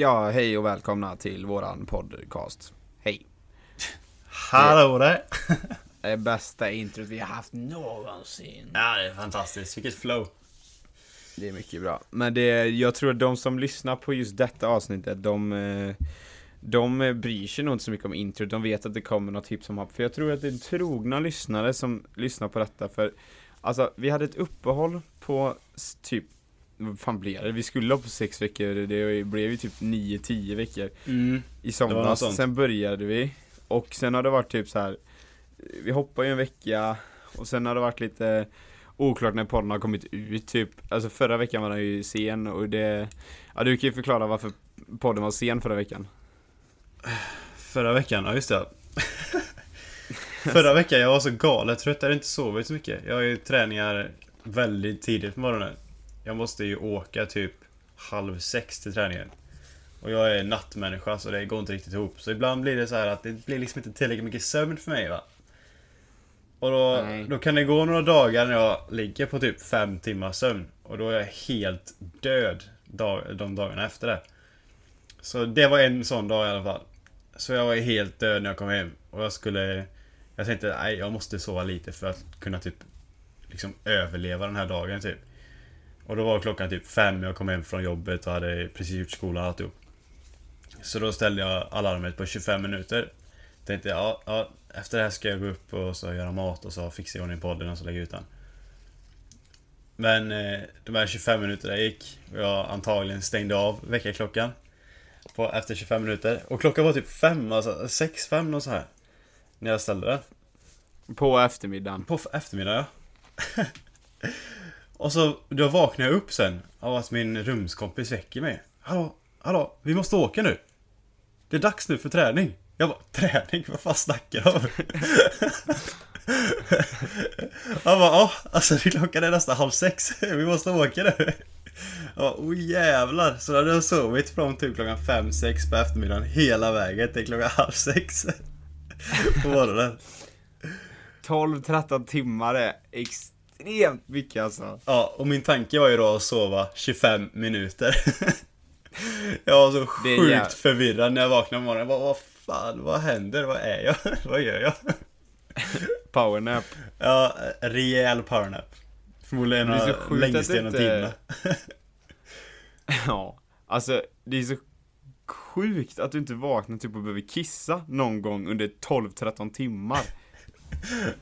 Ja, hej och välkomna till våran podcast. Hej. Hallå där! Det är bästa introt vi har haft någonsin. Ja, det är fantastiskt. Vilket flow. Det är mycket bra. Men det, jag tror att de som lyssnar på just detta avsnittet, de, eh, de bryr sig nog inte så mycket om introt. De vet att det kommer något tips om hopp. För jag tror att det är trogna lyssnare som lyssnar på detta. För alltså, vi hade ett uppehåll på typ vad fan blev det? Vi skulle ha på sex veckor, det blev ju typ 9-10 veckor Mm. i somras, sen började vi Och sen har det varit typ så här. Vi hoppar ju en vecka Och sen har det varit lite Oklart när podden har kommit ut typ Alltså förra veckan var den ju sen och det Ja du kan ju förklara varför podden var sen förra veckan Förra veckan, ja just det. Förra veckan, jag var så galet trött. Jag hade inte sovit så mycket. Jag har ju träningar väldigt tidigt på morgonen. Jag måste ju åka typ halv sex till träningen. Och jag är nattmänniska så det går inte riktigt ihop. Så ibland blir det så här att det blir liksom inte tillräckligt mycket sömn för mig va. Och då, då kan det gå några dagar när jag ligger på typ fem timmars sömn. Och då är jag helt död dag, de dagarna efter det. Så det var en sån dag i alla fall. Så jag var helt död när jag kom hem. Och jag skulle... Jag tänkte, nej jag måste sova lite för att kunna typ... Liksom överleva den här dagen typ. Och då var klockan typ fem, jag kom hem från jobbet och hade precis gjort skolan och alltihop. Så då ställde jag alarmet på 25 minuter. Tänkte, ja, ja efter det här ska jag gå upp och så göra mat och så fixa i ordning podden och så lägga ut den. Men eh, de här 25 minuterna gick och jag antagligen stängde av väckarklockan. På, efter 25 minuter. Och klockan var typ 5, alltså 6, 5 och så här. När jag ställde den. På eftermiddagen På eftermiddagen ja. och så då vaknar jag upp sen av att min rumskompis väcker mig. Hallå, hallå, vi måste åka nu. Det är dags nu för träning. Jag bara, träning? Vad fan snackar du om? Han bara, ja, alltså klockan är nästan halv sex. Vi måste åka nu. Jag bara, oh jävlar. Så då hade jag sovit från typ klockan fem, sex på eftermiddagen hela vägen till klockan halv sex. På morgonen. 12-13 timmar är extremt mycket alltså Ja, och min tanke var ju då att sova 25 minuter. jag var så sjukt jäv- förvirrad när jag vaknade på morgonen. Bara, vad fan, vad händer? Vad är jag? vad gör jag? Powernap ja, rejäl powernap. Förmodligen så den sjukt längsta genom tiderna. Ja, alltså det är så sjukt att du inte vaknar typ och behöver kissa någon gång under 12-13 timmar.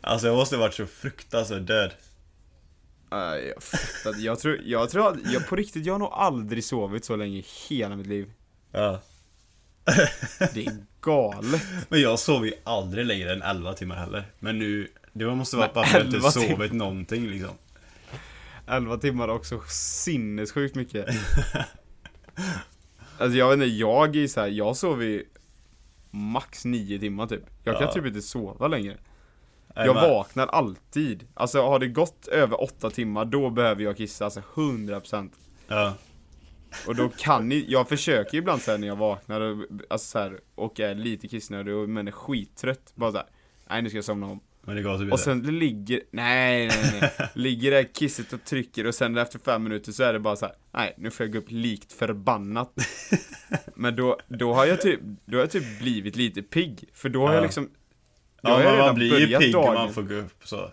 Alltså jag måste varit så fruktansvärt död. Uh, jag fattar Jag tror, jag tror, jag på riktigt, jag har nog aldrig sovit så länge i hela mitt liv. Ja. Det är galet. Men jag sover ju aldrig längre än 11 timmar heller. Men nu, det måste vara bara för att jag 11 inte sovit någonting liksom. 11 timmar också sinnessjukt mycket. Alltså jag vet inte, jag är så här, jag sover ju max 9 timmar typ. Jag kan Ja. typ inte sova längre. Jag vaknar alltid. Alltså har det gått över 8 timmar, då behöver jag kissa, alltså 100%. Ja. Och då kan ni, jag försöker ibland såhär när jag vaknar och, alltså så här, och är lite kissnödig och men är skittrött. Bara såhär, nej nu ska jag somna om. Men det går typ Och sen det ligger, nej nej nej, ligger det kisset och trycker och sen efter fem minuter så är det bara så här, nej nu får jag gå upp likt förbannat. Men då, då har jag typ, då har jag typ blivit lite pigg. För då har Ja. jag liksom, Ja, jag man blir ju pigg om dagen. man får gå upp så.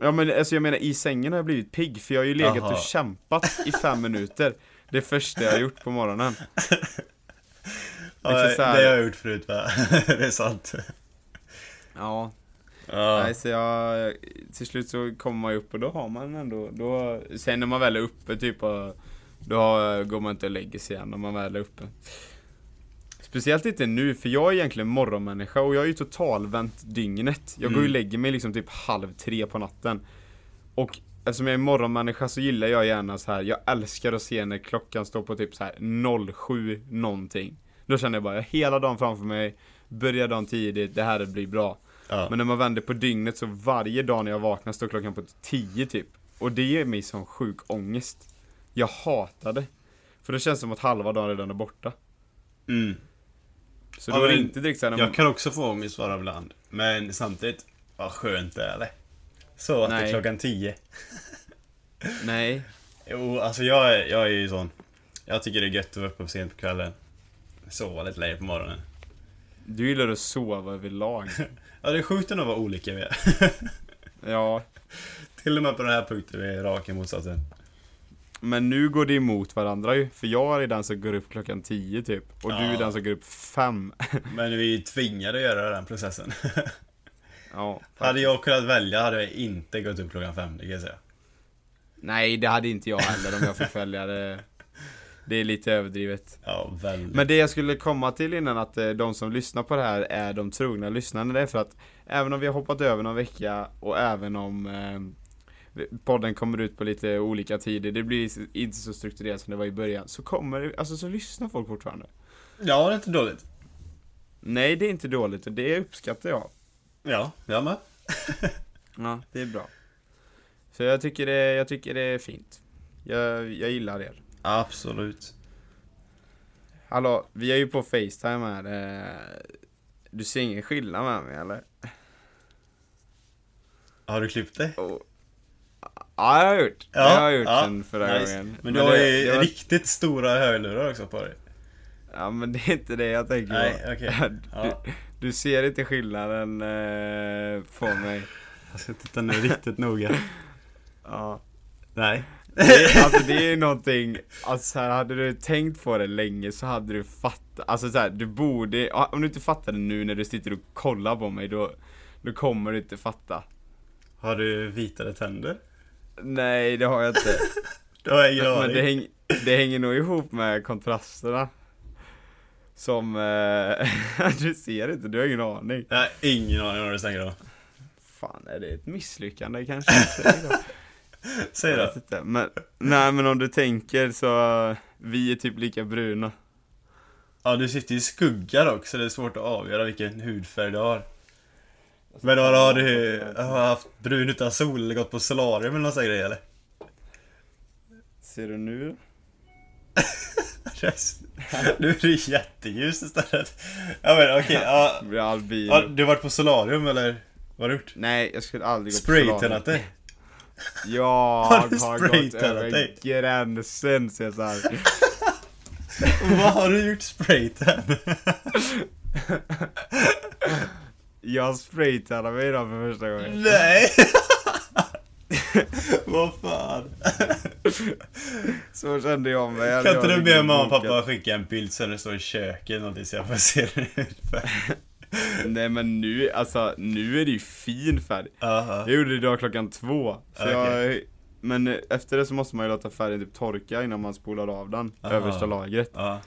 Ja men alltså jag menar i sängen har jag blivit pigg för jag har ju legat Jaha. och kämpat i fem minuter. Det första jag har gjort på morgonen. Ja, Liksom så här- det har jag gjort förut va? det är sant. Ja, Ja. nej så jag, till slut så kommer man ju upp och då har man ändå, då, sen när man väl är uppe typ och, då går man inte och lägger sig igen när man väl är uppe. Speciellt inte nu, för jag är egentligen morgonmänniska och jag är ju totalvänt dygnet. Jag går ju och Mm. lägger mig liksom typ halv tre på natten. Och eftersom jag är morgonmänniska så gillar jag gärna så här. jag älskar att se när klockan står på typ så här 07 någonting. Då känner jag bara, jag har hela dagen framför mig, börjar dagen tidigt, det här blir bra. Ja. Men när man vänder på dygnet så varje dag när jag vaknar står klockan på 10 typ. Och det ger mig sån sjuk ångest. Jag hatar det. För det känns som att halva dagen redan är borta. Mm. Så Ja, det men inte såhär när Jag kan också få ångest bara ibland. Men samtidigt, vad skönt det är det. Så att det Nej. är klockan 10. Nej. Jo, alltså jag är, jag är ju sån. Jag tycker det är gött att vara uppe sent på kvällen. Sova lite längre på morgonen. Du gillar att sova överlag. Ja, det är sjukt ändå vad olika vi är. ja, Till och med på den här punkten vi är raka motsatsen. Men nu går det emot varandra ju. För jag är den som går upp klockan 10 typ. Och du är Ja. den som går upp 5. Men vi är tvingade att göra den processen. ja. hade jag kunnat välja hade jag inte gått upp klockan fem, det kan jag säga. Nej, det hade inte jag heller om jag fick välja det. Det är lite överdrivet. Ja, väldigt. Men det jag skulle komma till innan att eh, de som lyssnar på det här är de trogna lyssnarna, det är för att även om vi har hoppat över någon vecka och även om eh, podden kommer ut på lite olika tider, det blir inte så strukturerat som det var i början, så kommer, alltså så lyssnar folk fortfarande. Ja, det är inte dåligt. Nej, det är inte dåligt och det uppskattar jag. Ja, jag med. Ja, det är bra. Så jag tycker det, jag tycker det är fint. Jag, jag gillar er. Absolut. Hallå, vi är ju på Facetime här. eh, Du ser ingen skillnad med mig eller? Har du klippt det? Och, ja, jag har gjort. Ja, jag har gjort ja, den förra nice. gången. Men du har ju var- riktigt stora hörlurar också på dig. Ja, men det är inte det jag tänker Nej, på. okej. Ja. Du, du ser inte skillnaden eh, på mig. Jag ska titta nu riktigt noga. Ja. Nej. Det, alltså det är ju någonting, alltså så här, hade du tänkt på det länge så hade du fattat, alltså så här, du borde, om du inte fattar det nu när du sitter och kollar på mig då, då kommer du inte fatta. Har du vitare tänder? Nej, det har jag inte. Det har jag ingen Men det, häng, det hänger nog ihop med kontrasterna. Som, eh, du ser inte, du har ingen aning. Jag har ingen aning om vad du snackar om. Fan, är det ett misslyckande kanske? Säg då. Då. inte, men, nej men om du tänker så, vi är typ lika bruna. Ja, du sitter i skugga dock, så det är svårt att avgöra vilken hudfärg du har. Men har, har du har haft brun utan sol eller gått på solarium eller någon sån grej eller? Ser du nu? Nu är det jätteljus istället. Ja men okej, ja. Blir albino. ja. Du har varit på solarium eller? Vad har du gjort? Nej, jag skulle aldrig gå på Spraytannat dig? Jag Har har, gått över dig? gränsen Cesar. Vad har du gjort spraytan? Jag spraytannade mig idag för första gången. Nej! Vad fan? Så kände jag mig. Kan inte du be mamma och pappa skicka en bild sen du står i köket någonting så jag får se den ungefär? Nej men nu, alltså nu är det ju fin färg. Aha. Jag gjorde det idag klockan två. Så Okej. jag, men efter det så måste man ju låta färgen typ torka innan man spolar av den. Aha. Översta lagret. Ja.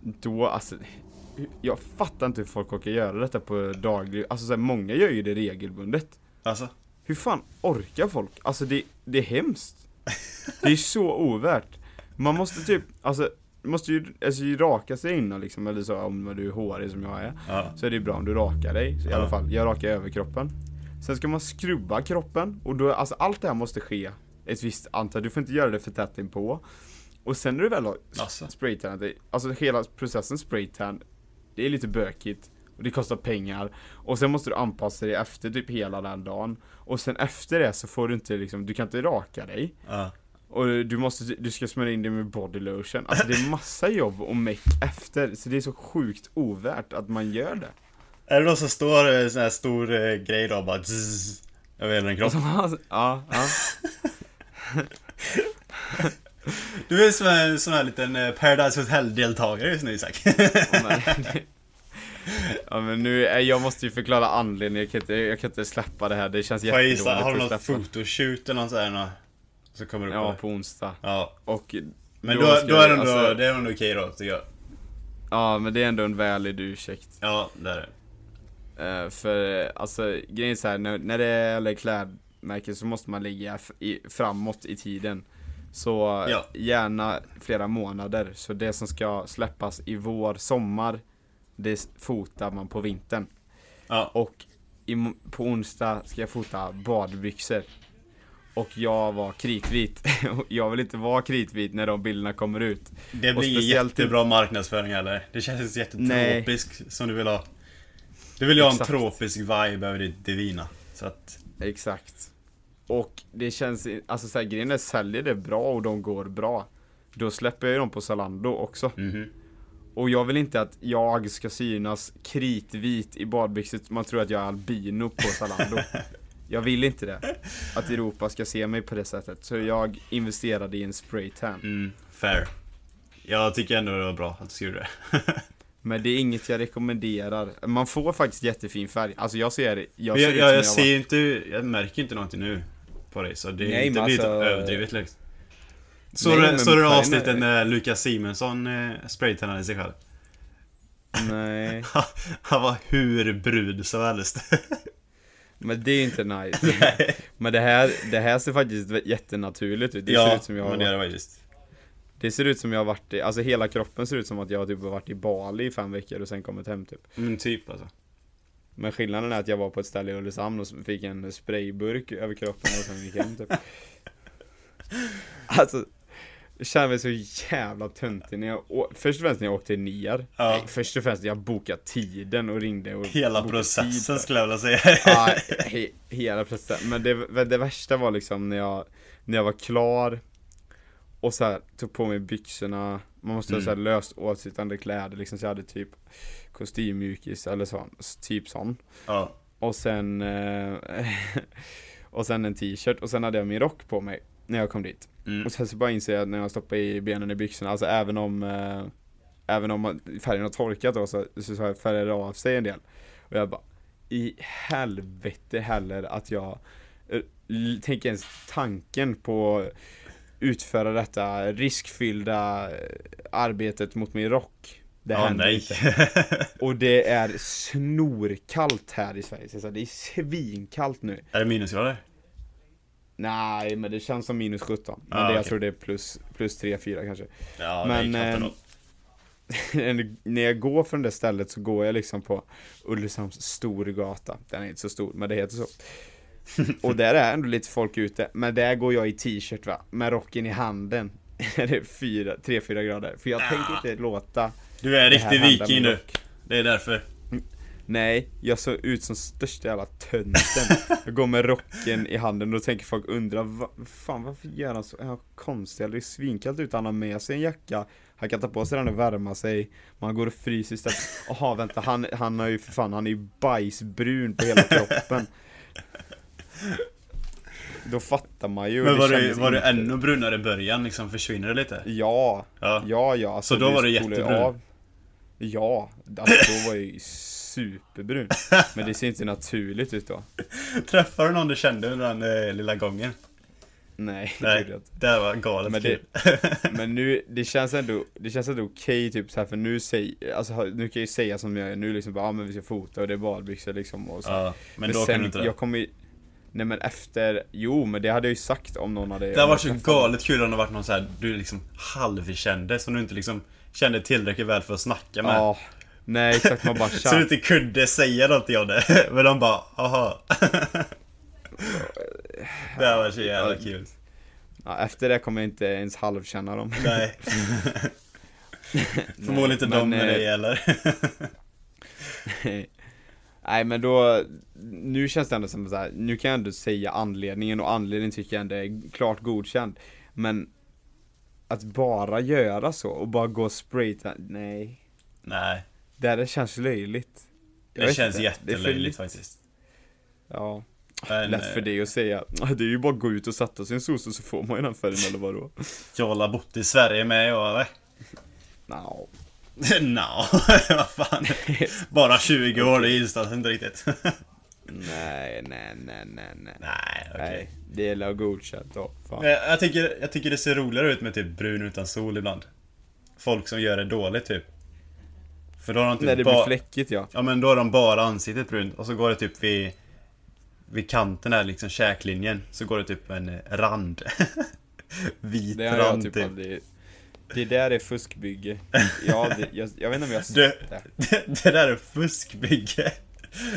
Då, alltså. Jag fattar inte hur folk orkar göra detta på daglig, alltså så här, många gör ju det regelbundet. Alltså? Hur fan orkar folk? Alltså det, det är hemskt. Det är så ovärt. Man måste typ, alltså, måste ju alltså, ju raka sig innan liksom, eller så om du är hårig som jag är. Ja. Så är det bra om du rakar dig, så i Ja. alla fall. Jag rakar överkroppen. Sen ska man skrubba kroppen, och då, alltså allt det här måste ske ett visst antal, du får inte göra det för tätt inpå. Och sen när du väl har Alltså. spraytannat dig, alltså hela processen spraytan, det är lite bökigt. Och det kostar pengar. Och sen måste du anpassa dig efter typ hela den dagen. Och sen efter det så får du inte liksom, du kan inte raka dig. Ja. Och du måste, du ska smörja in dig med body lotion. Alltså det är massa jobb och meck efter. Så det är så sjukt ovärt att man gör det. Är det någon som står en sån här stor eh, grej då bara zzz, över hela din kropp? ja, ja. Du är som en sån här liten eh, Paradise Hotel-deltagare just nu Isak. Ja, men, nu, jag måste ju förklara anledningen, jag kan inte, jag kan inte släppa det här, det känns jättedåligt gissa, har du att något släppa. photoshoot eller något sånt här? nå- Så kommer du på Ja, på onsdag. Ja. Och Men då då, ska då, är det ändå, alltså- det är ändå okej då, tycker jag. Ja, men det är ändå en väldig ursäkt. Ja, det är det. Eh, för eh, alltså grejen är så här, när, när det gäller klädmärken så måste man ligga i, framåt i tiden. Så Ja. gärna flera månader. Så det som ska släppas i vår, sommar, det fotar man på vintern. Ja. Och i, på onsdag ska jag fota badbyxor. Och jag var kritvit. Jag vill inte vara kritvit när de bilderna kommer ut. Det blir jättebra marknadsföring heller. Det känns Nej. jättetropisk som du vill ha. Du vill ju ha en tropisk vibe över ditt divina. Så att, Exakt. Och det känns, alltså så här, grejen är säljer det bra och de går bra. Då släpper jag ju dem på Zalando också. Mhm. Och jag vill inte att jag ska synas kritvit i badbyxor. Man tror att jag är albino på Zalando. jag vill inte det. Att Europa ska se mig på det sättet. Så jag investerade i en spraytan. Mm, fair. Jag tycker ändå det var bra att du skrev det. Men det är inget jag rekommenderar. Man får faktiskt jättefin färg. Alltså jag ser, jag ser jag, jag, jag jag ser inte, jag märker inte någonting nu på dig så det, Nej, det men blir alltså- överdrivet liksom. Såg Nej, du färgen är- avsnittet när Lukas Simonsson eh, spraytannade sig själv? Nej. Han var hur brud som helst. Men det är inte nice. Men det här, det här ser faktiskt jättenaturligt ut. Det ser ja, ut som jag har men det är det faktiskt. Det ser ut som jag har varit i, alltså hela kroppen ser ut som att jag typ har varit i Bali i fem veckor och sen kommit hem typ. Men typ alltså. Men skillnaden är att jag var på ett ställe i Ulricehamn och fick en sprayburk över kroppen och sen gick hem typ. Alltså, jag känner mig så jävla töntig när jag, först och främst när jag åkte ner. Ja. Nej, först och främst när jag bokade tiden och ringde och Hela processen tid. skulle jag vilja säga. Ja, he, hela processen. Men det, det värsta var liksom när jag, när jag var klar och så här, tog på mig byxorna. Man måste ha Mm. så här löst åtsittande kläder liksom, så jag hade typ kostymmjukis eller så, typ sån. Ja. Och sen eh, Och sen en t-shirt och sen hade jag min rock på mig När jag kom dit Mm. Och sen så bara inser jag när jag stoppar i benen i byxorna Alltså även om eh, Även om färgen har torkat då så, så, så färgar det av sig en del Och jag bara I helvete heller att jag eh, Tänker ens tanken på Utföra detta riskfyllda arbetet mot min rock Det Ja, händer nej. inte och det är snorkallt här i Sverige, så det är svinkallt nu. är det minusgrader? Nej, men det känns som minus 17. Men Ah, det, jag okej. tror det är plus, plus 3-4 kanske. Ja, Men, det är eh, knappt När jag går från det stället så går jag liksom på Ulricehamns storgata. Den är inte så stor, men det heter så. Och där är ändå lite folk ute, men där går jag i t-shirt va, med rocken i handen. det är 3-4 grader. För jag tänker inte låta Du är det här riktig viking rock. Det är därför. Nej, jag såg ut som största jävla tönten. Jag går med rocken i handen och då tänker folk undra, va, fan varför gör han så är han konstig? Det är svinkallt ut, han har med sig en jacka, han kan ta på sig den och värma sig, man går och fryser istället. Jaha vänta, han, han har ju för fan, han är ju bajsbrun på hela kroppen. Då fattar man ju. Men det var du, kändes var du ännu brunare i början liksom? Försvinner det lite? Ja, Ja. ja, ja. Alltså, Så då var ju jättebrun? Ja, alltså då var jag ju superbrun. Men det ser inte naturligt ut då. Träffade du någon du kände under den eh, lilla gången? Nej, det Nej, det här var galet Men kul. Men nu, det känns ändå, det känns ändå okej typ så här för nu säger, alltså nu kan jag ju säga som jag är nu liksom bara, ja men vi ska fota och det är badbyxor liksom och så. Ja, men, då kunde du inte det. jag kommer nej men efter, jo men det hade jag ju sagt om någon hade Det hade varit så galet kul om det varit någon så här du liksom halvkände som du inte liksom kände tillräckligt väl för att snacka med. Ja, nej exakt man bara Så du inte kunde säga någonting om det. Men de bara, aha. det här var så jävla kul. Ja, efter det kommer jag inte ens halvkänna dem. Nej. Förmodligen inte de men, med eh, dig heller. Nej men då, nu känns det ändå som så här, nu kan jag ändå säga anledningen och anledningen tycker jag ändå är klart godkänd. Men att bara göra så och bara gå straight, nej. Nej, Det här känns löjligt. Jag det känns inte, jättelöjligt faktiskt. Ja, Men, lätt för eh, dig att säga. Det är ju bara att gå ut och sätta sig i en soc så får man ju den färgen eller vadå? Jag har bott i Sverige med jag eller? No. Nå, vad fan. Bara 20 år, det gills inte riktigt. Nej, nej, nej, nej, nej. Nej, okej. Nej, det är väl godkänt då. Fan. Jag tycker, jag tycker det ser roligare ut med typ brun utan sol ibland. Folk som gör det dåligt typ. För då har de typ När det blir fläckigt ja. Ja men då har de bara ansiktet brunt och så går det typ vid Vid kanten här liksom käklinjen Så går det typ en rand Vit Det rand typ typ, aldrig... Det där är fuskbygge. Ja, det, jag, jag vet inte om jag har sett det. det, det där är fuskbygge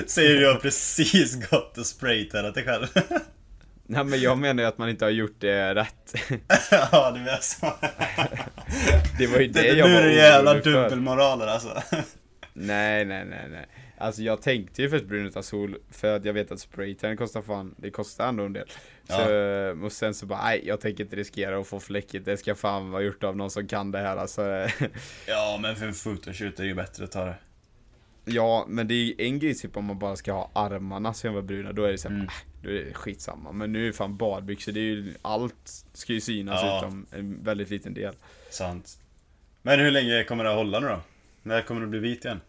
Säger du har precis gått och spraytannat dig själv Nej men jag menar ju att man inte har gjort det rätt. Ja du menar så Det var ju det, det, jag Nu var är det jävla dubbelmoraler alltså Nej, nej, nej, nej. Alltså jag tänkte ju först brun utan sol för att jag vet att spraytan kostar fan, det kostar ändå en del. Så, och sen så bara, nej jag tänker inte riskera att få fläckigt, det ska fan vara gjort av någon som kan det här alltså. Ja, men för en photoshoot är det ju bättre att ta det. Ja, men det är ju en grej typ om man bara ska ha armarna som var bruna, då är det såhär, Mm. äh, då är det skitsamma. Men nu är det fan badbyxor, det är ju, allt ska ju synas Ja. utom en väldigt liten del. Sant. Men hur länge kommer det att hålla nu då? När kommer det bli vit igen?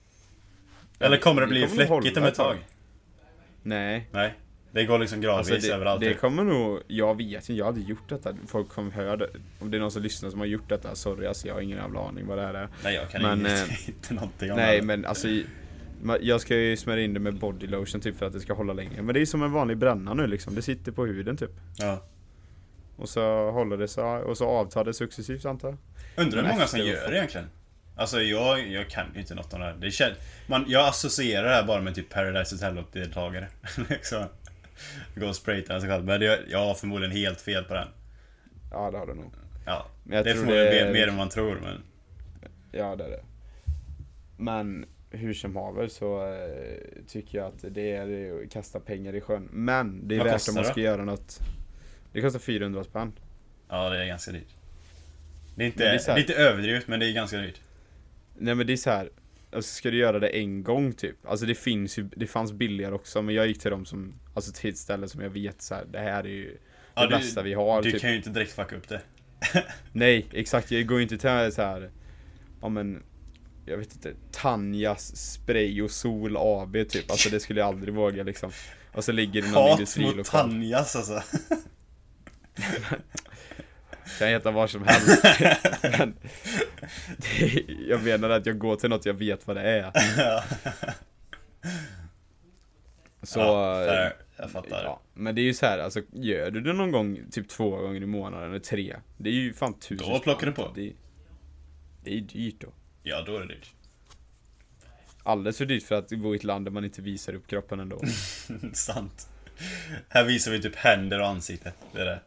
Eller kommer det Det bli kommer nog fläckigt om ett tag? Nej. Nej. Det går liksom gradvis Alltså det, överallt. det typ. kommer nog, jag vet inte, jag aldrig gjort detta. Folk kommer höra det. Om det är någon som lyssnar som har gjort detta, sorry alltså jag har ingen jävla aning vad det här är. Nej, jag kan Men, inget, eh, inte någonting om Nej det. men alltså jag ska ju smörja in det med body lotion typ för att det ska hålla länge. Men det är som en vanlig bränna nu liksom, det sitter på huden typ. Ja. Och så håller det sig, och så avtar det successivt antar jag. Undrar hur många som gör det egentligen? Alltså jag, jag kan ju inte något om det här. Det känns, man, jag associerar det här bara med typ Paradise Hotel-deltagare. liksom. Gå och sprayta sig själv. Men det, jag har förmodligen helt fel på den. Ja det har det nog. Ja. Det är tror förmodligen det mer än man tror men... Ja det är det. Men hur som haver så eh, tycker jag att det är att kasta pengar i sjön. Men det är Vad värt om man det? ska göra något. Det kostar 400 spänn. Ja, det är ganska dyrt. Det är inte, det är det inte överdrivet men det är ganska dyrt. Nej men det är så här. Alltså ska du göra det en gång typ? Alltså det finns ju, det fanns billigare också men jag gick till dem som, alltså till ett ställe som jag vet så här, det här är ju det Ja, du- bästa vi har Du typ. kan ju inte direkt fucka upp det. Nej exakt, jag går ju inte till så här. ja men jag vet inte, Tanjas spray och sol AB typ, alltså det skulle jag aldrig våga liksom. Och så ligger det någon Hat mot. Tanjas alltså. Kan heta var som helst. Men det, jag menar att jag går till något jag vet vad det är. Så, ja, eh, jag fattar. ja, men det är ju så här, alltså gör du det någon gång typ två gånger i månaden eller tre, det är ju fan tusen Då plockar du på. Det, det är ju dyrt då. Ja, då är det dyrt. Alldeles för dyrt för att bo i ett land där man inte visar upp kroppen ändå. Sant. Här visar vi typ händer och ansikte. Det är det.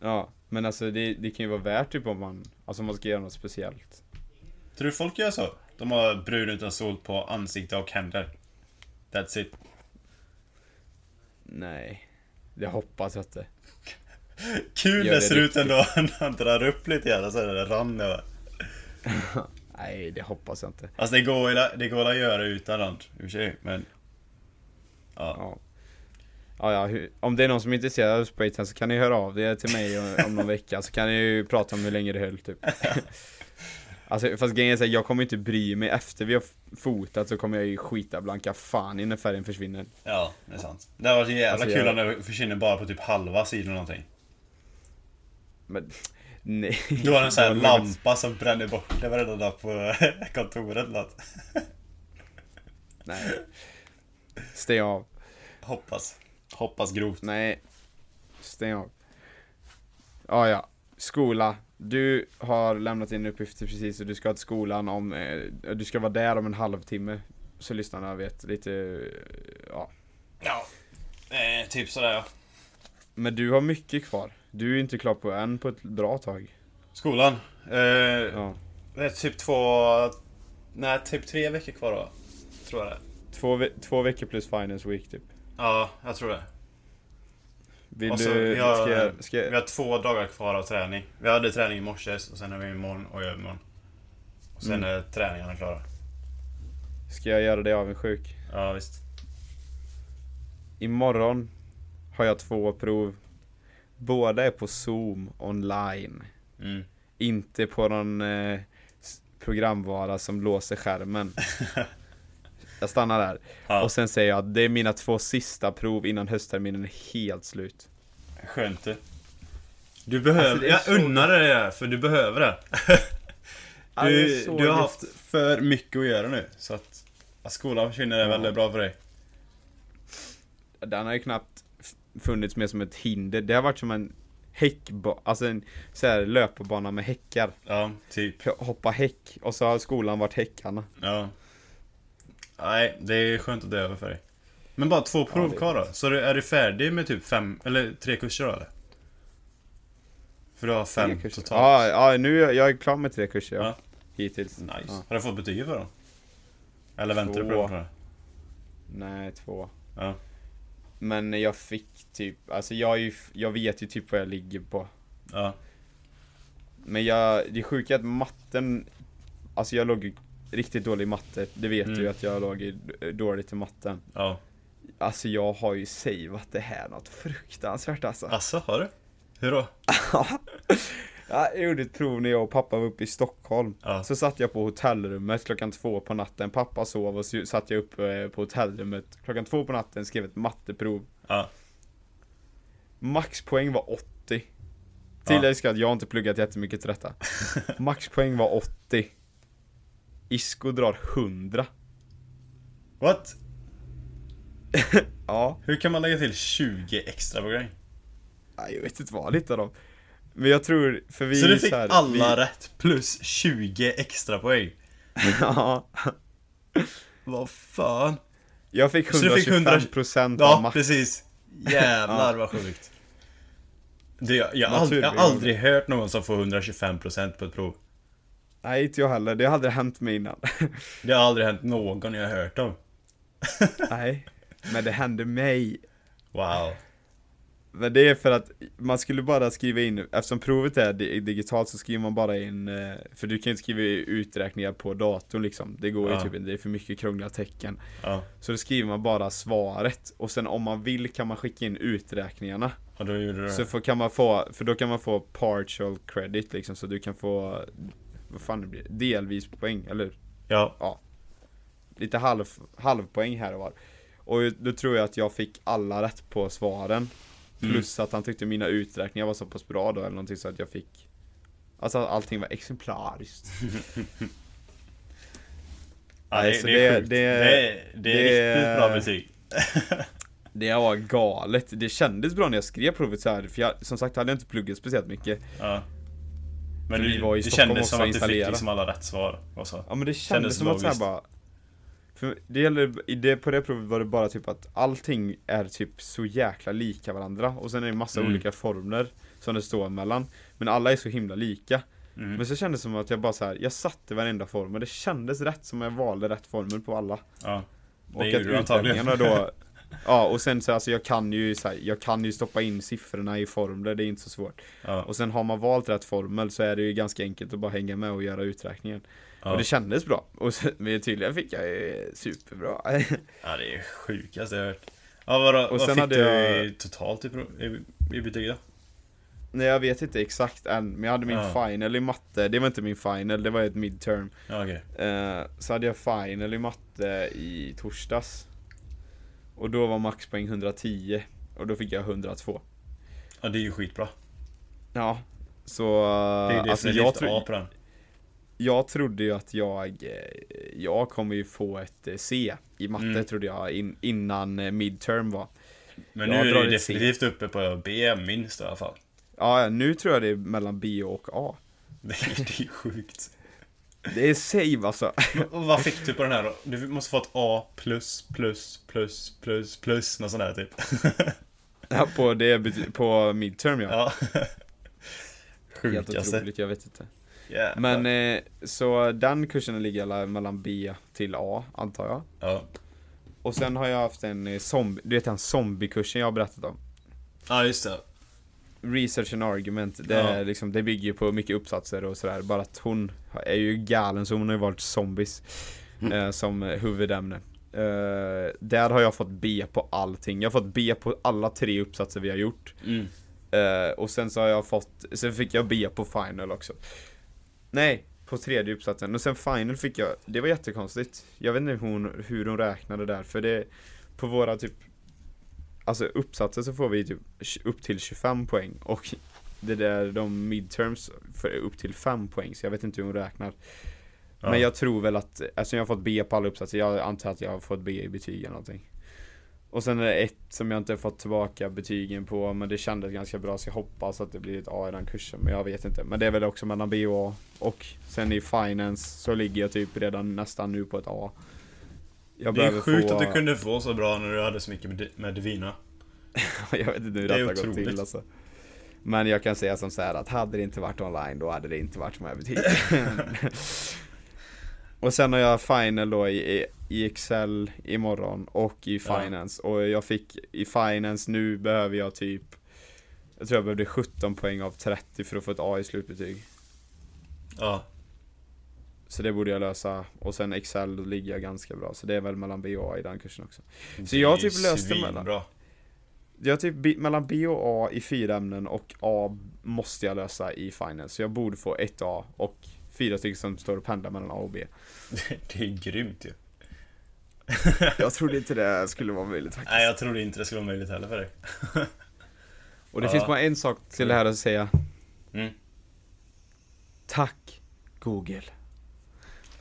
Ja, men alltså det, det kan ju vara värt typ om man, alltså om man ska göra något speciellt. Tror du folk gör så? De har brun utan sol på ansikte och händer. That's it. Nej, det hoppas jag inte. Kul det ser ut ändå när han drar upp lite grann och så är det rand över. Nej, det hoppas jag inte. Alltså det går, det går att göra utan rand i och för sig, men... Ja. Ja. Ja, ja, om det är någon som är intresserad av spraytan så kan ni höra av er till mig om- någon vecka så kan ni ju prata om hur länge det höll typ. Alltså fast grejen är så här, jag kommer inte bry mig efter vi har fotat så kommer jag ju skita blanka fan i när färgen försvinner. Ja, det är sant. Det har varit jävla Alltså, kul jag- om det försvinner bara på typ halva sidan eller någonting. Men nej. Du har en sån här lampa som bränner bort det varenda dag på kontoret något. Nej. Stäng av. Hoppas. Hoppas grovt. Nej. Stäng av. Ja, ja. Skola. Du har lämnat in uppgifter precis och du ska till skolan om, eh, du ska vara där om en halvtimme. Så lyssnarna vet lite, eh, ja. Ja. Eh, typ sådär ja. Men du har mycket kvar. Du är inte klar på än på ett bra tag. Skolan. Eh, Ja. Det är typ två... Nej, typ tre veckor kvar då. Tror jag det. Två, ve- två veckor plus finance week typ. Ja, jag tror det. Vill Och så, du, vi, har, ska jag, ska, vi har två dagar kvar av träning. Vi hade träning i morse och sen har vi imorgon och övermorgon. Och sen Mm. är träningarna klara. ska jag göra dig avundsjuk? Ja, visst. Imorgon har jag två prov. Båda är på zoom online. Mm. Inte på någon eh, programvara som låser skärmen. Jag stannar där. Ja, Och sen säger jag att det är mina två sista prov innan höstterminen är helt slut. skönt det. Du behöver... Alltså, jag så- unnar dig det här, för du behöver det. Ja, det Du, du har haft för mycket att göra nu. Så att, att skolan försvinner är Ja. väldigt bra för dig. Den har ju knappt funnits med som ett hinder. Det har varit som en häckbana, alltså en så här löparbana med häckar. Ja, typ. Hoppa häck och så har skolan varit häckarna. Ja. Nej, det är skönt att det är över för dig. Men bara två prov är kvar då? Så är du färdig med typ fem, eller tre kurser då eller? För du har fem totalt? Ja, ja, nu är jag, är klar med tre kurser ja. Ja. Hittills. Nice. Ja. Har du fått betyg för dem? Eller väntar du på Två. dem? Nej, två. Ja. Men jag fick typ, alltså jag, är ju, jag vet ju typ vad jag ligger på. Ja. Men jag, det sjuka är att matten, alltså jag låg ju riktigt dålig i matte. Det vet Mm. du att jag låg i, dåligt i matten. Ja. Alltså jag har ju savat det här något fruktansvärt alltså. Asså, har du? Hur då? Ja, jag gjorde ett prov när jag och pappa var uppe i Stockholm. Ja. Så satt jag på hotellrummet klockan två på natten. Pappa sov och så satt jag uppe på hotellrummet klockan två på natten skrev ett matteprov. Ja. Maxpoäng var 80. Tillägg ska att jag inte pluggat jättemycket till detta. Maxpoäng var 80. Isko drar 100. What? Ja, Hur kan man lägga till 20 extra poäng? nej, jag vet inte vad lite av Men jag tror, för vi Så du fick här, alla vi, rätt plus 20 extra poäng? Ja, Vad fan? jag fick Så du fick 125% procent av Ja, max. precis. Jävlar vad sjukt. Det, jag, jag, aldrig, jag har aldrig hört någon som får 125% på ett prov. Nej, inte jag heller. Det har aldrig hänt mig innan. Det har aldrig hänt någon jag har hört om. Nej, men det hände mig. Wow. Men det är för att man skulle bara skriva in, eftersom provet är di- digitalt så skriver man bara in, eh, för du kan ju inte skriva uträkningar på datorn liksom. Det går ju Ja. typ inte, det är för mycket krångliga tecken. Ja. Så då skriver man bara svaret, och sen om man vill kan man skicka in uträkningarna. Och då gjorde du Så det. får, kan man få, för då kan man få partial credit liksom, så du kan få, vad fan det blir, delvis poäng, eller Ja. lite halv, halvpoäng här och var. Och då tror jag att jag fick alla rätt på svaren. Plus att han tyckte mina uträkningar var så pass bra då eller någonting så att jag fick Alltså att allting var exemplariskt. ja det, så det är det- det- är- det är riktigt bra betyg. Det var galet. Det kändes bra när jag skrev provet så här för jag, som sagt hade jag inte pluggat speciellt mycket. Ja. Men du, vi var i det Stockholm kändes som att du fick liksom alla rätt svar. Och så. Ja men det Kändes kändes som att så här logiskt. bara för det gäller, i det, på det provet var det bara typ att allting är typ så jäkla lika varandra och sen är det massa Mm. olika formler som det står mellan Men alla är så himla lika Mm. Men så kändes det som att jag bara så här, jag satte varenda formel, det kändes rätt som jag valde rätt formel på alla Ja. Det Och att uträkningarna då Ja och sen så alltså jag kan ju så här, jag kan ju stoppa in siffrorna i formler, det är inte så svårt Ja. Och sen har man valt rätt formel så är det ju ganska enkelt att bara hänga med och göra uträkningen Ja. Och det kändes bra, och så, men tydligen fick jag ju superbra ja, det är sjukaste jag har hört. Ja, vadå, Och vad sen fick hade du jag- totalt i, i, i betyg då? Nej jag vet inte exakt än, men jag hade min Ja. final i matte, det var inte min final, det var ett midterm Ja, okej. Eh, Så hade jag final i matte i torsdags Och då var maxpoäng 110 Och då fick jag 102 Ja, det är ju skitbra. Ja Så Det är eh, alltså definitivt jag, tro, A på den. Jag trodde ju att jag eh, Jag kommer ju få ett eh, C I matte Mm. trodde jag in, innan eh, midterm var Men Jag nu är du ett C. definitivt uppe på B minst i alla fall. Ja nu tror jag det är mellan B och A Det är, det är sjukt. Det är save alltså Och vad fick du på den här då? Du måste fått A plus, plus, plus, plus, plus, något sånt där typ. Ja, på, det, på midterm ja, Ja. Helt Sjukaste. otroligt, jag vet inte Jävlar. Men eh, så den kursen ligger mellan B till A antar jag Ja. Och sen har jag haft en eh, zombie, du vet den zombiekursen jag har berättat om ja, just det. Research and argument, det, Ja. liksom, det bygger ju på mycket uppsatser och sådär Bara att hon är ju galen så hon har ju valt zombies Mm. eh, som huvudämne eh, Där har jag fått B på allting, jag har fått B på alla tre uppsatser vi har gjort Mm. Eh, och sen så har jag fått, sen fick jag B på final också Nej, på tredje uppsatsen. Och sen final fick jag, det var jättekonstigt Jag vet inte hur hon, hur hon räknade där, för det På våra typ Alltså uppsatser så får vi typ upp till 25 poäng och det där, de midterms för upp till 5 poäng, så jag vet inte hur hon räknar Ja. Men jag tror väl att, eftersom jag har fått B på alla uppsatser, jag antar att jag har fått B i betyg eller någonting Och sen är det ett som jag inte har fått tillbaka betygen på, men det kändes ganska bra så jag hoppas att det blir ett A i den kursen, men jag vet inte Men det är väl också mellan B och A Och sen i finance så ligger jag typ redan nästan nu på ett A jag Det är sjukt få... att du kunde få så bra när du hade så mycket med, Divina. jag vet inte hur Det är detta gått till alltså. Men jag kan säga som så här att hade det inte varit online då hade det inte varit de här betygen. och sen har jag final då i, i, i Excel imorgon och i Ja. Finance. Och jag fick i Finance, nu behöver jag typ Jag tror jag behövde 17 poäng av 30 för att få ett A i slutbetyg. Ja. Så det borde jag lösa. Och sen Excel, då ligger jag ganska bra. Så det är väl mellan B och A i den kursen också. Så jag typ löst det mellan- Bra. Jag typ mellan B och A i fyra ämnen och A måste jag lösa i Finance. Så jag borde få ett A och fyra stycken som står och pendlar mellan A och B. Det är grymt ju. Jag trodde inte det skulle vara möjligt faktiskt. Nej, jag trodde inte det skulle vara möjligt heller för dig. Och det Ja. finns bara en sak till det här att säga. Mm. Tack Google.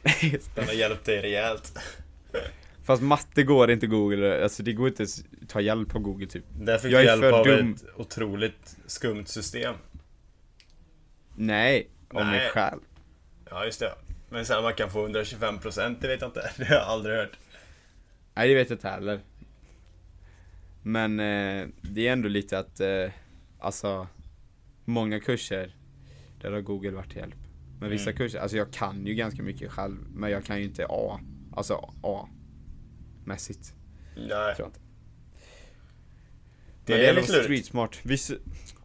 Den har hjälpt dig rejält. Fast matte går inte Google, alltså det går inte att ta hjälp av Google typ. Där fick Jag du hjälp av dum. ett otroligt skumt system. Nej, om mig själv. Ja, just det. Men sen man kan få 125% det vet jag inte. Det har jag aldrig hört. Nej det vet jag inte heller. Men eh, det är ändå lite att, eh, alltså, många kurser, där har Google varit till hjälp. Men vissa Mm. kurser, alltså jag kan ju ganska mycket själv, men jag kan ju inte A. Alltså A. Mässigt, Nej. tror jag inte. Det men det är är lite slut. street smart. Vissa,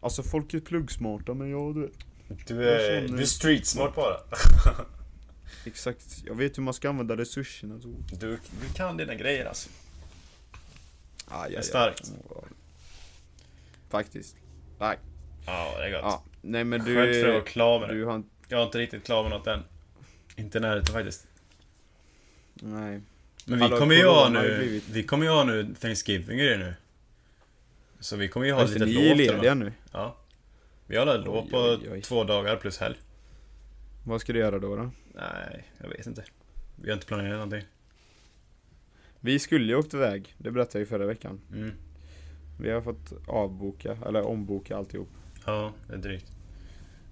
alltså folk är pluggsmarta, men jag du vet. Du är, du är street smart bara. Exakt, jag vet hur man ska använda resurserna så. Du, du kan dina grejer alltså. Ah, Det är starkt. Faktiskt. Nej. Ja, det är gott. Ja, nej men du... Skönt för att vara klar med det. Har inte... Jag är inte riktigt klar med något än. Inte i närheten faktiskt. Nej. Men vi Hallå, kommer ju ha nu, vi kommer ju ha nu Thanksgiving och det nu. Så vi kommer ju ha lite lov ni är till lediga nu. Ja. Vi har lov på oj, oj. två dagar plus helg. Vad ska du göra då? då? Nej, jag vet inte. Vi har inte planerat någonting. Vi skulle ju åkt iväg, det berättade jag ju förra veckan. Mm. Vi har fått avboka, eller omboka alltihop. Ja, det är drygt.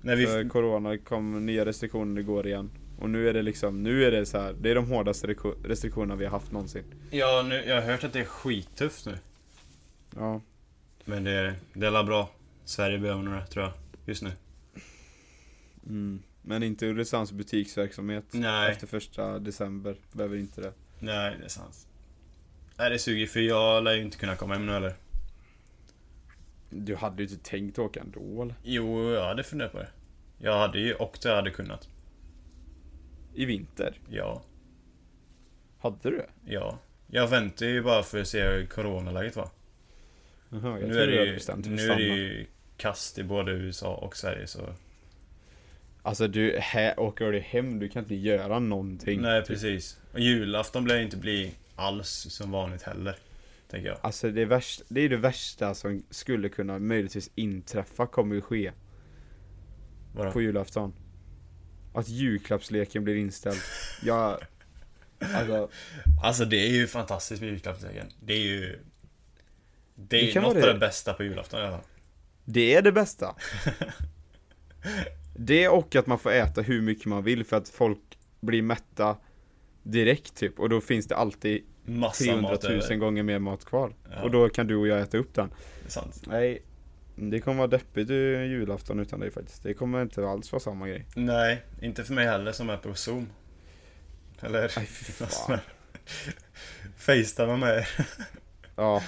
Nej, vi... För corona det kom nya restriktioner igår igen. Och nu är det liksom, nu är det så här, det är de hårdaste restriktionerna vi har haft någonsin. Ja, nu, jag har hört att det är skittufft nu. Ja. Men det är, det är alla bra. Sverige behöver det, tror jag. Just nu. Mm. Men inte Ulricehamns butiksverksamhet Nej. efter första december, behöver inte det. Nej, det är sant. Nej, det suger för jag lär ju inte kunna komma hem nu heller. Du hade ju inte tänkt åka ändå eller? Jo, jag hade funderat på det. Jag hade ju och jag hade kunnat. I vinter? Ja, Hade du det? ja. Jag väntar ju bara för att se hur coronaläget var. Jaha, jag nu trodde är det ju, bestämt nu är det ju kast i både USA och Sverige så... Alltså du, här åker du hem, du kan inte göra någonting. Nej, Typ. precis. Och julafton ju inte bli alls som vanligt heller. Tänker jag. Alltså det, värsta, det är det värsta som skulle kunna möjligtvis inträffa, kommer ju ske Vadå? på julafton. Att julklappsleken blir inställd. Jag... Alltså, Alltså det är ju fantastiskt med julklappsleken. Det är ju... Det är Det något av det bästa på julafton i alla fall. det är det bästa. Det och att man får äta hur mycket man vill för att folk blir mätta direkt typ. Och då finns det alltid Massa 300 mat 000 över. gånger mer mat kvar. Ja. Och då kan du och jag äta upp den. Det sant. Nej, det kommer vara deppigt julafton utan dig faktiskt. Det kommer inte alls vara samma grej. Nej, inte för mig heller som är på zoom. Eller... Nej fy fan. Facetime med er. Ja,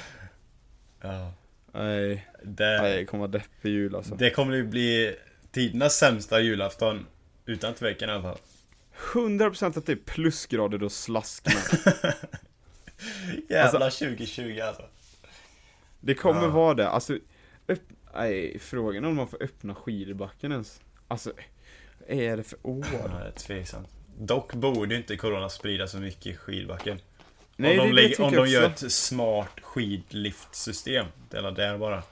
Ja. nej. Det, Nej, det kommer vara deppig jul alltså. det kommer ju bli tidernas sämsta julafton. Utan tvekan i alla fall. 100% att det är plusgrader och slask med. Jävla 2020 alltså. Det kommer Ja. vara det. Alltså, upp, nej, frågan är om man får öppna skidbacken ens. Alltså, vad är det för år? Ja, det är tveksamt. Dock borde inte Corona sprida så mycket i skidbacken. Nej, om de, det, det lägger, tycker om de gör ett smart skidliftsystem. Det är där bara.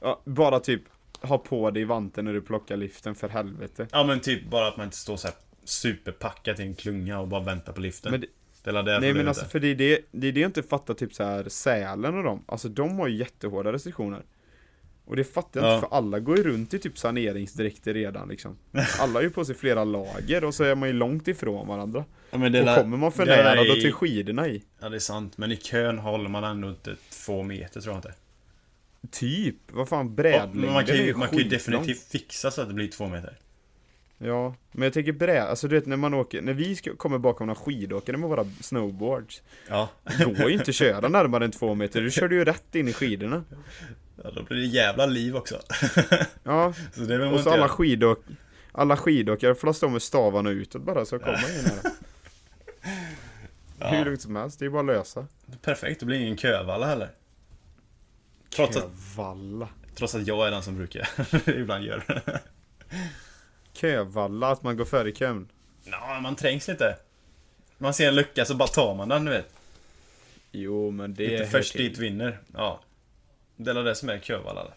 Ja, bara typ ha på dig vanten när du plockar liften för helvete. Ja men typ bara att man inte står så här superpackad i en klunga och bara väntar på liften. Men det- det är där Nej men alltså för det är det, det är det jag inte fattar typ så här Sälen och dem, alltså de har ju jättehårda restriktioner Och det fattar jag Ja. inte för alla går ju runt i typ saneringsdräkter redan liksom Alla har ju på sig flera lager och så är man ju långt ifrån varandra Ja, men det Och kommer man för det nära då till skidorna i Ja det är sant, men i kön håller man ändå inte två meter tror jag inte. Typ, vad fan brädlängden man kan ju, man kan ju definitivt fixa så att det blir två meter. Ja, men jag tänker brä, alltså du vet när man åker, när vi ska, kommer bakom några skidåkare med våra snowboards Ja. Går ju inte att köra närmare än två meter, du körde ju rätt in i skidorna ja då blir det jävla liv också. Ja, Så det och så alla göra. skidåk Alla skidåkare får stå med stavarna utåt bara så kommer ingen nära Hur Ja, lugnt som helst, det är bara att lösa perfekt, det blir ingen kövalla heller. Trots att, Kövalla trots att jag är den som brukar ibland göra det. Kövalla, att man går före kön Ja, man trängs lite. Man ser en lucka så bara tar man den, du vet. Jo men det Inte först till. dit vinner. Ja. Det är det som är kövalla.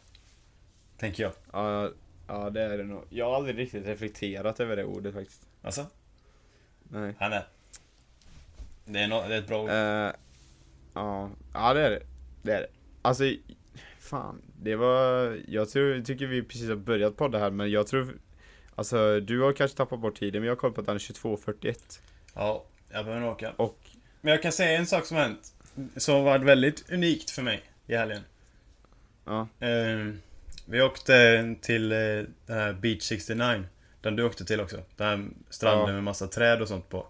Tänker jag. Ja, ja det är det nog Jag har aldrig riktigt reflekterat över det ordet faktiskt Alltså, Nej han är. Det är, no, det är ett bra ord. Eh, ja, ja det är det. Det är det. Alltså, fan. Det var, jag tror, tycker vi precis har börjat på det här men jag tror, alltså du har kanske tappat bort tiden men jag har koll på att han är 22.41. Ja, jag behöver nog åka. Och, Men jag kan säga en sak som hänt. Som varit väldigt unikt för mig i helgen. ja, Eh, vi åkte till eh, den här Beach 69. Den du åkte till också. Den här stranden Ja. med massa träd och sånt på.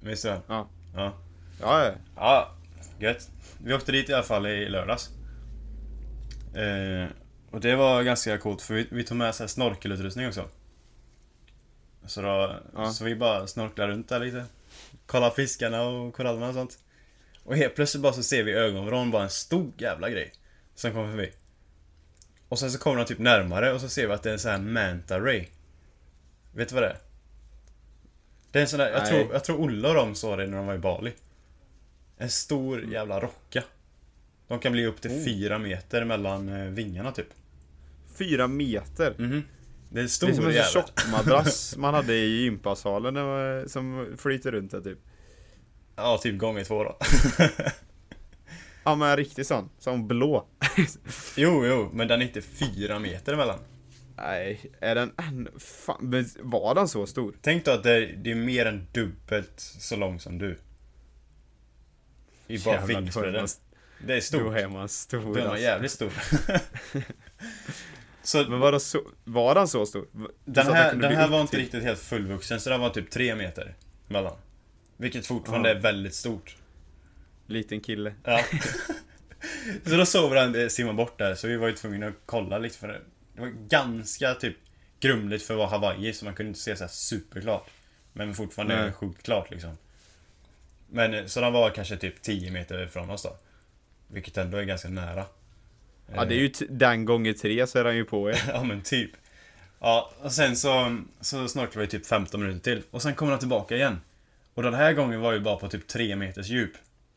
Visst är den? Ja. Ja. ja, ja. Gött. Vi åkte dit i alla fall i lördags. Eh, och det var ganska coolt för vi, vi tog med så här snorkelutrustning också. Så då, Ja. så vi bara snorklade runt där lite. Kolla fiskarna och korallerna och sånt. Och helt plötsligt bara så ser vi i ögonvrån bara en stor jävla grej. Som kommer förbi. Och sen så kommer de typ närmare och så ser vi att det är en sån här manta ray. Vet du vad det är? Det är en sån där, jag tror, jag tror Olle och de såg det när de var i Bali. En stor jävla rocka. De kan bli upp till Oh. fyra meter mellan eh, vingarna typ. Fyra meter. Mhm. Det är stor Det är som en tjockmadrass man hade i gympasalen man- som flyter runt där typ. Ja, typ gånger två då. Ja men en riktig sån, som blå. jo, jo, men den är inte fyra meter emellan. Nej, är den än... Fan, men var den så stor? Tänk då att det är, det är mer än dubbelt så lång som du. I bara då är man- Det är Då stort. är man stor Då är man alltså. jävligt stor. så Men var, det så, var den så stor? Den här, den här var inte till- riktigt helt fullvuxen, så den var typ tre meter mellan. Vilket fortfarande Ja. är väldigt stort. Liten kille. Ja. så då vi den eh, simma bort där, så vi var ju tvungna att kolla lite för det. Det var ganska typ grumligt för att vara Hawaii, så man kunde inte se så superklart. Men fortfarande Nej. sjukt klart liksom. Men eh, så den var kanske typ 10 meter från oss då. Vilket ändå är ganska nära. Ja det är ju den gånger tre så är den ju på er. Ja men typ. Ja, och sen så, så snorklade vi typ 15 minuter till. Och sen kommer han tillbaka igen. Och den här gången var ju bara på typ 3 meters djup.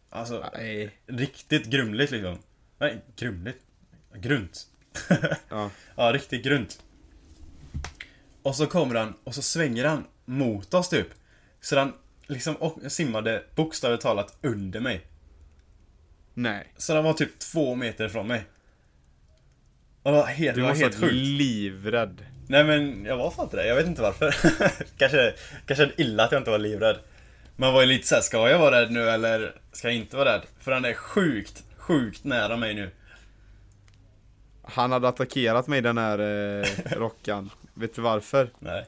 Alltså, Nej. riktigt grumligt liksom. Nej, grumligt? Grunt. Ja. Ja, riktigt grunt. Och så kommer han och så svänger han mot oss typ. Så han liksom och simmade bokstavligt talat under mig. Nej. Så han var typ två meter från mig. Och det var helt, Du var helt sjukt. livrädd. Nej men jag var fan inte det, jag vet inte varför. kanske, kanske illa att jag inte var livrädd. Man var ju lite såhär, ska jag vara rädd nu eller ska jag inte vara rädd? För han är sjukt, sjukt nära mig nu. Han hade attackerat mig den här eh, rockan. Vet du varför? Nej.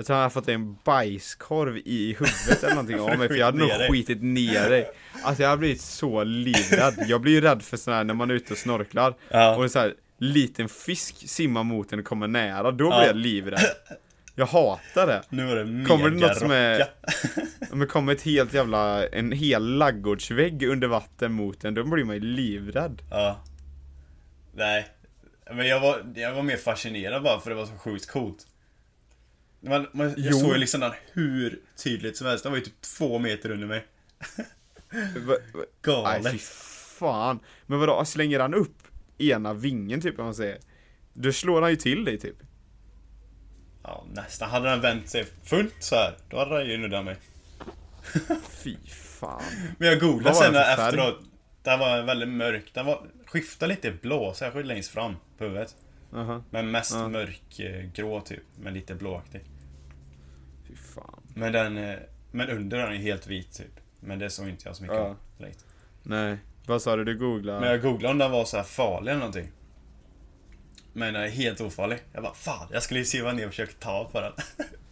Jag tror han hade fått en bajskorv i huvudet eller någonting av mig för jag hade nog skitit ner dig. Alltså jag hade blivit så livrädd. Jag blir ju rädd för sån här när man är ute och snorklar. Ja. Och det är så här, liten fisk simmar mot en och kommer nära, då blir Ja. jag livrädd. Jag hatar det. Nu var det mega Kommer det något som är- det kommer ett helt jävla, en hel laggårdsvägg under vatten mot en, då blir man ju livrädd. Ja. Nej. Men jag var, jag var mer fascinerad bara för det var så sjukt coolt. Man, man, jag Jo. såg ju liksom den hur tydligt som helst. Den var ju typ två meter under mig. Nej Galet. fan. Men vadå, slänger han upp ena vingen typ om man säger? Då slår han ju till dig typ. Ja, nästan. Hade den vänt sig fullt så här, då hade den ju nuddat mig. Fy fan. Men jag googlade sen efteråt. Den var väldigt mörk. Den var, skiftade lite blå, särskilt längst fram på huvudet. Aha, Men mest Ja. mörkgrå typ, men lite blåaktig. fy fan. Men den, eh, men under den är helt vit typ. Men det såg inte jag så mycket Ja. av direkt. Nej. Vad sa du, du googlade? Men jag googlade om den var så här farlig eller någonting. Men den är helt ofarlig. Jag bara fan, jag skulle ju siva ner och försöka ta på den.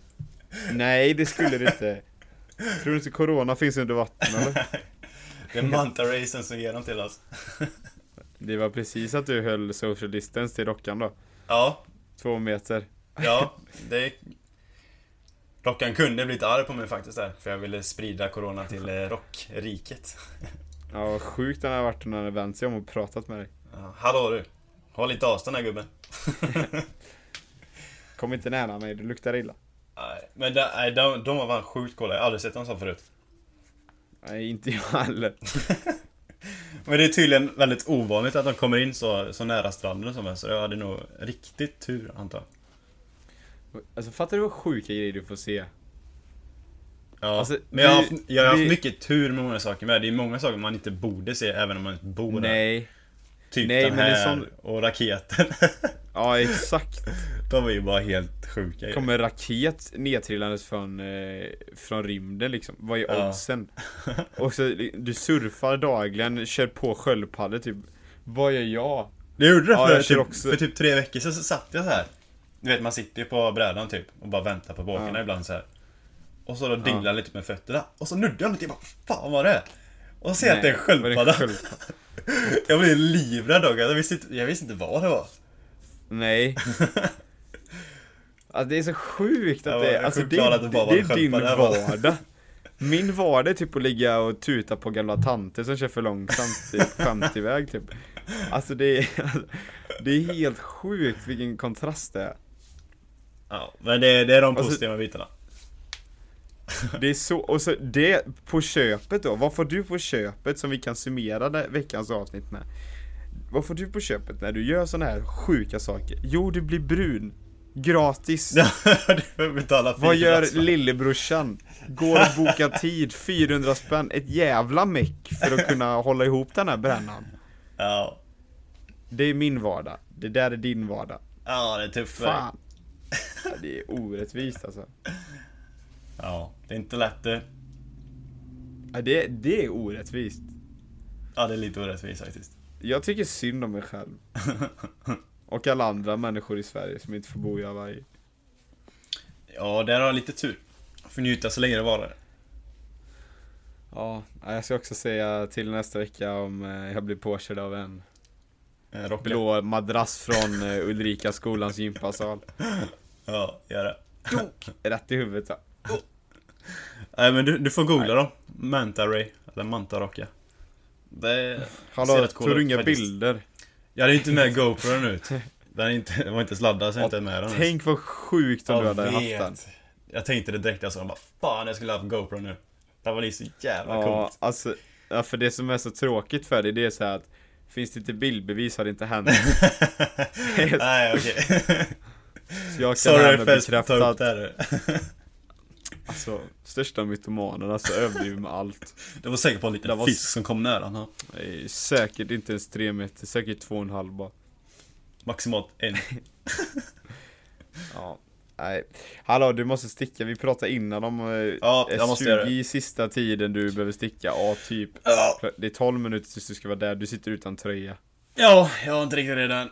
Nej, det skulle det inte. Tror du inte corona finns under vatten eller? Det är manta-racen som ger dem till oss. Det var precis att du höll social distance till dockan då. Ja, Två meter. ja, det... Rockan kunde blivit arg på mig faktiskt där, för jag ville sprida corona till eh, rockriket. Ja, vad sjukt den har varit när den vänt sig om och pratat med dig. Ja, hallå du! Håll lite avstånd här gubben. Kom inte nära mig, du luktar illa. Nej, men de, nej, de, de var fan sjukt coola, jag har aldrig sett dem så förut. Nej, inte jag heller. Men det är tydligen väldigt ovanligt att de kommer in så, så nära stranden och så, så jag hade nog riktigt tur antar jag. Alltså fattar du vad sjuka grejer du får se? Ja, Alltså, men jag har, haft, jag har haft vi- mycket tur med många saker med. Det är många saker man inte borde se även om man inte bor. Nej. Typ Nej, den men det här sån- och raketer. Ja, exakt. De är ju bara helt sjuka ju. Kommer raket nedtrillandes från, eh, från rymden liksom. Vad är Ja. oddsen? Och så, du surfar dagligen, kör på sköldpaddor typ. Vad gör jag? Det gjorde det Ja, för, typ, också. för typ tre veckor sedan så satt jag så här. Du vet man sitter ju på brädan typ och bara väntar på båkarna Ja. ibland så här. Och så då dinglar jag lite med fötterna. Och så nuddar jag lite, jag bara fan vad det är? Och så ser jag att det är en var det sköldpadda. Jag blev livrädd dock, jag visste, inte, jag visste inte vad det var. Nej. Alltså det är så sjukt att det, alltså det, det det en är din vardag. Min vardag är typ att ligga och tuta på gamla tanter som kör för långsamt i 50-väg typ. Alltså det är, det är helt sjukt vilken kontrast det är. Ja, men det, det är de så- positiva bitarna. Det är så, och så det på köpet då, vad får du på köpet som vi kan summera det, veckans avsnitt med? Vad får du på köpet när du gör såna här sjuka saker? Jo, du blir brun. Gratis. du betala Vad gör spänn. lillebrorsan? Går och bokar tid, 400 spänn, ett jävla meck för att kunna hålla ihop den här brännan. Ja. Det är min vardag, det där är din vardag. ja, det är tufft. Fan. Det är orättvist alltså. Ja, det är inte lätt det. Ja, det, det är orättvist. Ja, det är lite orättvist faktiskt. Jag tycker synd om mig själv. Och alla andra människor i Sverige som inte får bo i Hawaii. Ja, där har jag lite tur. Får njuta så länge det varar. Ja, jag ska också säga till nästa vecka om eh, jag blir påkörd av en Rocka. blå madrass från eh, Ulrika skolans gympasal. Ja, gör det. Rätt i huvudet. Nej men du, du får googla dem. Manta Ray, eller Manta Rocka. Det ser Hallå, rätt cool tog du ut inga bilder? Jag hade inte med GoPron ut. Den, är inte, den var inte sladdad så jag inte med den. Tänk vad sjukt om Jag du hade haft vet. den. Jag tänkte det direkt, jag sa bara Fan jag skulle ha haft GoPro nu. Det var så jävla Ja, coolt. alltså, ja, för det som är så tråkigt för dig, det är så här att Finns det inte bildbevis har det inte hänt. Nej okej. Så jag kan Sorry härmed för att bekräfta att. Alltså, största mytomanerna så överdriver med allt. Det var säkert på en liten var- fisk som kom nära. Det är säkert inte ens tre meter, säkert två och en halv bara. Maximalt en. Ja, nej. Hallå, du måste sticka. Vi pratade innan om eh, Ja, jag måste göra det. S20 sista tiden du behöver sticka. Ja, typ. Ja. Det är 12 minuter tills du ska vara där. Du sitter utan tröja. Ja, jag har inte riktigt redan.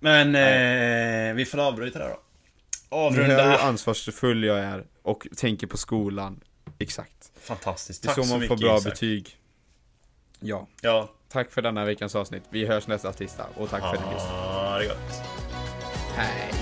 Men eh, vi får avbryta där då. Nu hör hur Avrunda. ansvarsfull jag är och tänker på skolan. Exakt. Fantastiskt. Det är Tack så så man får mycket bra Isak. betyg. Ja. Ja. Tack för denna veckans avsnitt. Vi hörs nästa tisdag och tack för att ni lyssnade. Ah, det gott. Hej.